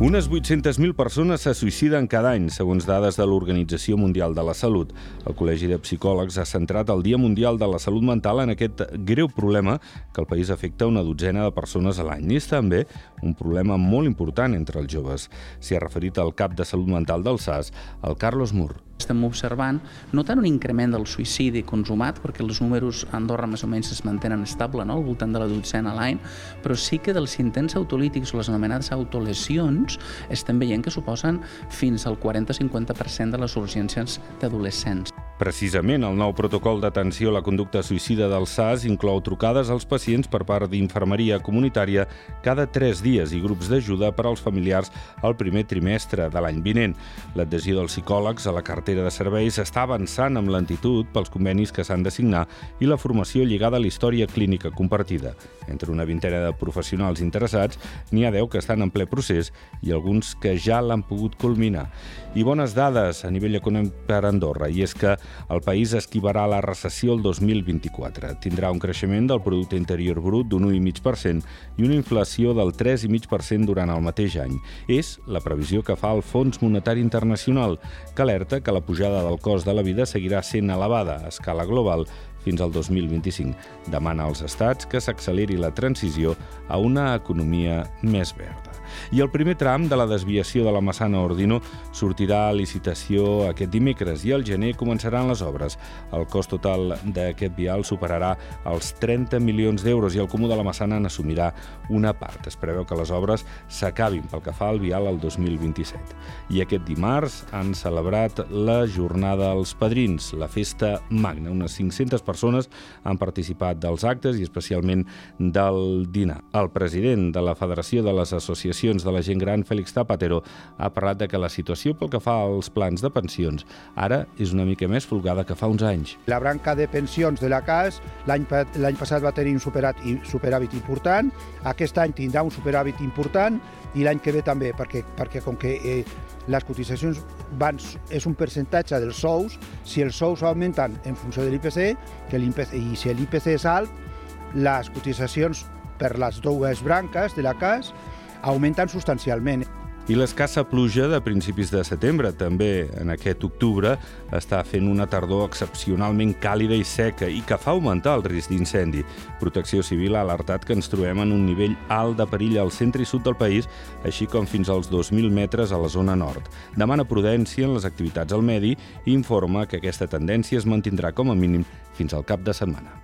Unes 800.000 persones se suïciden cada any, segons dades de l'Organització Mundial de la Salut. El Col·legi de Psicòlegs ha centrat el Dia Mundial de la Salut Mental en aquest greu problema que el país afecta una dotzena de persones a l'any. I és també un problema molt important entre els joves. S'hi ha referit al cap de Salut Mental del SAS, el Carlos Mur. Estem observant no tant un increment del suïcidi consumat, perquè els números a Andorra més o menys es mantenen estable, no? al voltant de la dotzena a l'any, però sí que dels intents autolítics o les anomenades autolesions estem veient que suposen fins al 40-50% de les urgències d'adolescents. Precisament, el nou protocol d'atenció a la conducta suïcida del SAS inclou trucades als pacients per part d'infermeria comunitària cada tres dies i grups d'ajuda per als familiars al primer trimestre de l'any vinent. L'adhesió dels psicòlegs a la cartera de serveis està avançant amb lentitud pels convenis que s'han de signar i la formació lligada a la història clínica compartida. Entre una vintena de professionals interessats, n'hi ha 10 que estan en ple procés i alguns que ja l'han pogut culminar. I bones dades a nivell econòmic per Andorra, i és que el país esquivarà la recessió el 2024. Tindrà un creixement del producte interior brut d'un 1,5% i una inflació del 3,5% durant el mateix any. És la previsió que fa el Fons Monetari Internacional, que alerta que la pujada del cost de la vida seguirà sent elevada a escala global fins al 2025. Demana als estats que s'acceleri la transició a una economia més verda. I el primer tram de la desviació de la Massana Ordino sortirà a licitació aquest dimecres i al gener començaran les obres. El cost total d'aquest vial superarà els 30 milions d'euros i el Comú de la Massana n'assumirà una part. Es preveu que les obres s'acabin pel que fa al vial al 2027. I aquest dimarts han celebrat la Jornada als Padrins, la festa magna. Unes 500 persones han participat dels actes i especialment del dinar. El president de la Federació de les Associacions de la gent gran, Félix Zapatero, ha parlat de que la situació pel que fa als plans de pensions ara és una mica més folgada que fa uns anys. La branca de pensions de la CAS l'any passat va tenir un superàvit important, aquest any tindrà un superàvit important i l'any que ve també, perquè, perquè com que eh, les cotitzacions van, és un percentatge dels sous, si els sous augmenten en funció de l'IPC, que i si l'IPC és alt, les cotitzacions per les dues branques de la CAS augmenten substancialment. I l'escassa pluja de principis de setembre, també en aquest octubre, està fent una tardor excepcionalment càlida i seca i que fa augmentar el risc d'incendi. Protecció Civil ha alertat que ens trobem en un nivell alt de perill al centre i sud del país, així com fins als 2.000 metres a la zona nord. Demana prudència en les activitats al medi i informa que aquesta tendència es mantindrà com a mínim fins al cap de setmana.